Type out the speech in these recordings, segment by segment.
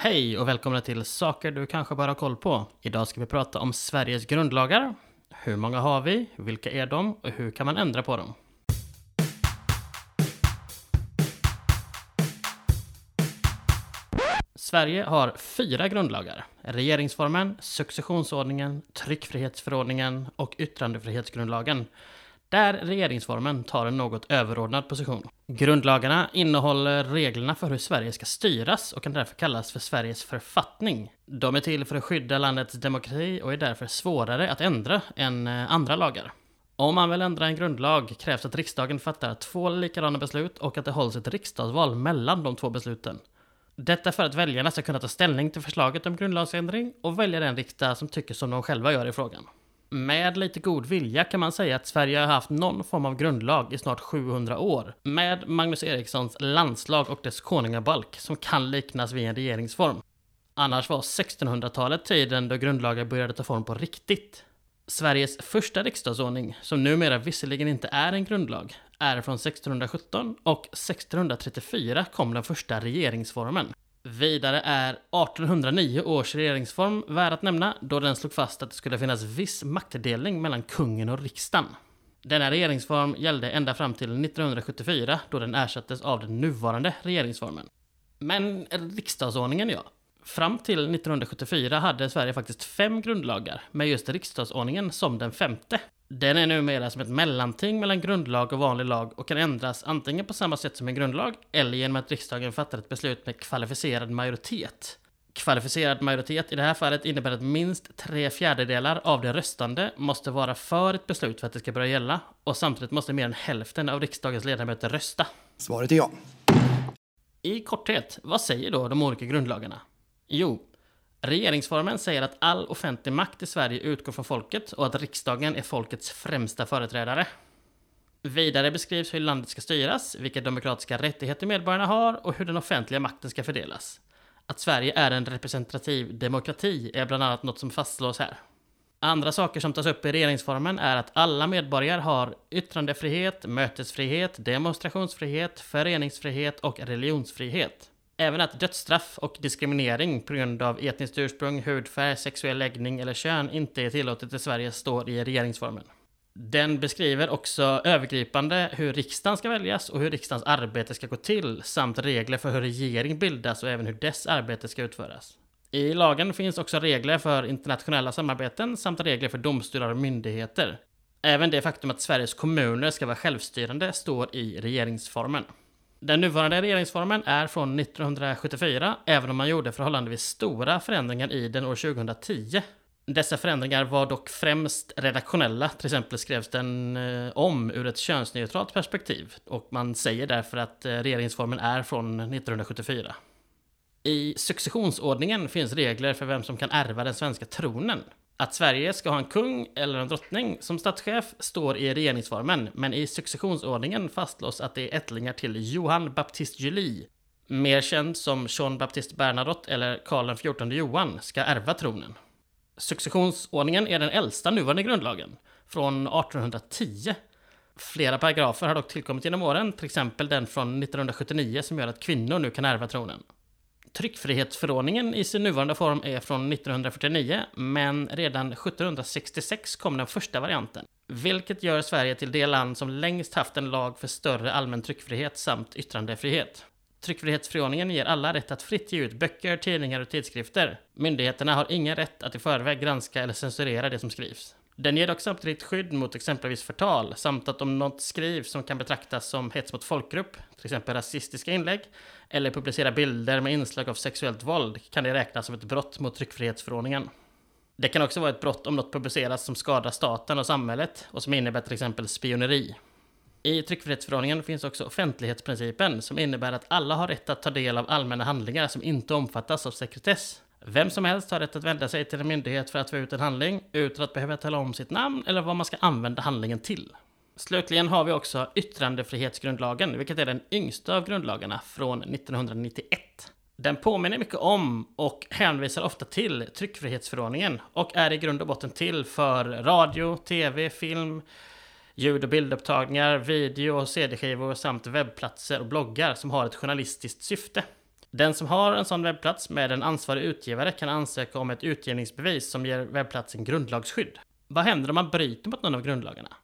Hej och välkomna till Saker du kanske bara har koll på. Idag ska vi prata om Sveriges grundlagar. Hur många har vi? Vilka är de? Och hur kan man ändra på dem? Sverige har fyra grundlagar. Regeringsformen, successionsordningen, tryckfrihetsförordningen och yttrandefrihetsgrundlagen där regeringsformen tar en något överordnad position. Grundlagarna innehåller reglerna för hur Sverige ska styras och kan därför kallas för Sveriges författning. De är till för att skydda landets demokrati och är därför svårare att ändra än eh, andra lagar. Om man vill ändra en grundlag krävs att riksdagen fattar två likadana beslut och att det hålls ett riksdagsval mellan de två besluten. Detta för att väljarna ska kunna ta ställning till förslaget om grundlagsändring och välja den riksdag som tycker som de själva gör i frågan. Med lite god vilja kan man säga att Sverige har haft någon form av grundlag i snart 700 år. Med Magnus Erikssons landslag och dess konungabalk som kan liknas vid en regeringsform. Annars var 1600-talet tiden då grundlagar började ta form på riktigt. Sveriges första riksdagsordning, som numera visserligen inte är en grundlag, är från 1617 och 1634 kom den första regeringsformen. Vidare är 1809 års regeringsform värd att nämna då den slog fast att det skulle finnas viss maktdelning mellan kungen och riksdagen. Denna regeringsform gällde ända fram till 1974 då den ersattes av den nuvarande regeringsformen. Men riksdagsordningen ja. Fram till 1974 hade Sverige faktiskt fem grundlagar, med just riksdagsordningen som den femte. Den är numera som ett mellanting mellan grundlag och vanlig lag och kan ändras antingen på samma sätt som en grundlag eller genom att riksdagen fattar ett beslut med kvalificerad majoritet. Kvalificerad majoritet i det här fallet innebär att minst tre fjärdedelar av de röstande måste vara för ett beslut för att det ska börja gälla och samtidigt måste mer än hälften av riksdagens ledamöter rösta. Svaret är ja. I korthet, vad säger då de olika grundlagarna? Jo, Regeringsformen säger att all offentlig makt i Sverige utgår från folket och att riksdagen är folkets främsta företrädare. Vidare beskrivs hur landet ska styras, vilka demokratiska rättigheter medborgarna har och hur den offentliga makten ska fördelas. Att Sverige är en representativ demokrati är bland annat något som fastslås här. Andra saker som tas upp i regeringsformen är att alla medborgare har yttrandefrihet, mötesfrihet, demonstrationsfrihet, föreningsfrihet och religionsfrihet. Även att dödsstraff och diskriminering på grund av etniskt ursprung, hudfärg, sexuell läggning eller kön inte är tillåtet i Sverige står i regeringsformen. Den beskriver också övergripande hur riksdagen ska väljas och hur riksdagens arbete ska gå till samt regler för hur regering bildas och även hur dess arbete ska utföras. I lagen finns också regler för internationella samarbeten samt regler för domstolar och myndigheter. Även det faktum att Sveriges kommuner ska vara självstyrande står i regeringsformen. Den nuvarande regeringsformen är från 1974, även om man gjorde förhållandevis stora förändringar i den år 2010. Dessa förändringar var dock främst redaktionella, till exempel skrevs den eh, om ur ett könsneutralt perspektiv och man säger därför att eh, regeringsformen är från 1974. I successionsordningen finns regler för vem som kan ärva den svenska tronen. Att Sverige ska ha en kung eller en drottning som statschef står i regeringsformen, men i successionsordningen fastslås att det är ättlingar till Johan Baptiste Julie, mer känd som Jean Baptiste Bernadotte eller Karl XIV Johan, ska ärva tronen. Successionsordningen är den äldsta nuvarande grundlagen, från 1810. Flera paragrafer har dock tillkommit genom åren, till exempel den från 1979 som gör att kvinnor nu kan ärva tronen. Tryckfrihetsförordningen i sin nuvarande form är från 1949, men redan 1766 kom den första varianten. Vilket gör Sverige till det land som längst haft en lag för större allmän tryckfrihet samt yttrandefrihet. Tryckfrihetsförordningen ger alla rätt att fritt ge ut böcker, tidningar och tidskrifter. Myndigheterna har ingen rätt att i förväg granska eller censurera det som skrivs. Den ger dock samtidigt skydd mot exempelvis förtal, samt att om något skrivs som kan betraktas som hets mot folkgrupp, till exempel rasistiska inlägg, eller publicera bilder med inslag av sexuellt våld, kan det räknas som ett brott mot tryckfrihetsförordningen. Det kan också vara ett brott om något publiceras som skadar staten och samhället och som innebär till exempel spioneri. I tryckfrihetsförordningen finns också offentlighetsprincipen som innebär att alla har rätt att ta del av allmänna handlingar som inte omfattas av sekretess. Vem som helst har rätt att vända sig till en myndighet för att få ut en handling utan att behöva tala om sitt namn eller vad man ska använda handlingen till. Slutligen har vi också yttrandefrihetsgrundlagen, vilket är den yngsta av grundlagarna från 1991. Den påminner mycket om och hänvisar ofta till tryckfrihetsförordningen och är i grund och botten till för radio, tv, film, ljud och bildupptagningar, video och cd-skivor samt webbplatser och bloggar som har ett journalistiskt syfte. Den som har en sån webbplats med en ansvarig utgivare kan ansöka om ett utgivningsbevis som ger webbplatsen grundlagsskydd. Vad händer om man bryter mot någon av grundlagarna?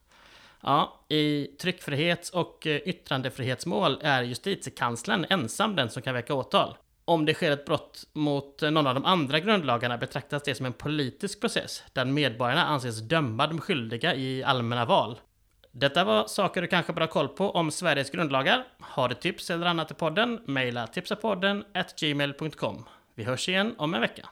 Ja, i tryckfrihets och eh, yttrandefrihetsmål är justitiekanslern ensam den som kan väcka åtal. Om det sker ett brott mot eh, någon av de andra grundlagarna betraktas det som en politisk process där medborgarna anses döma de skyldiga i allmänna val. Detta var saker du kanske bör ha koll på om Sveriges grundlagar. Har du tips eller annat i podden? Mejla tipsapodden gmail.com. Vi hörs igen om en vecka.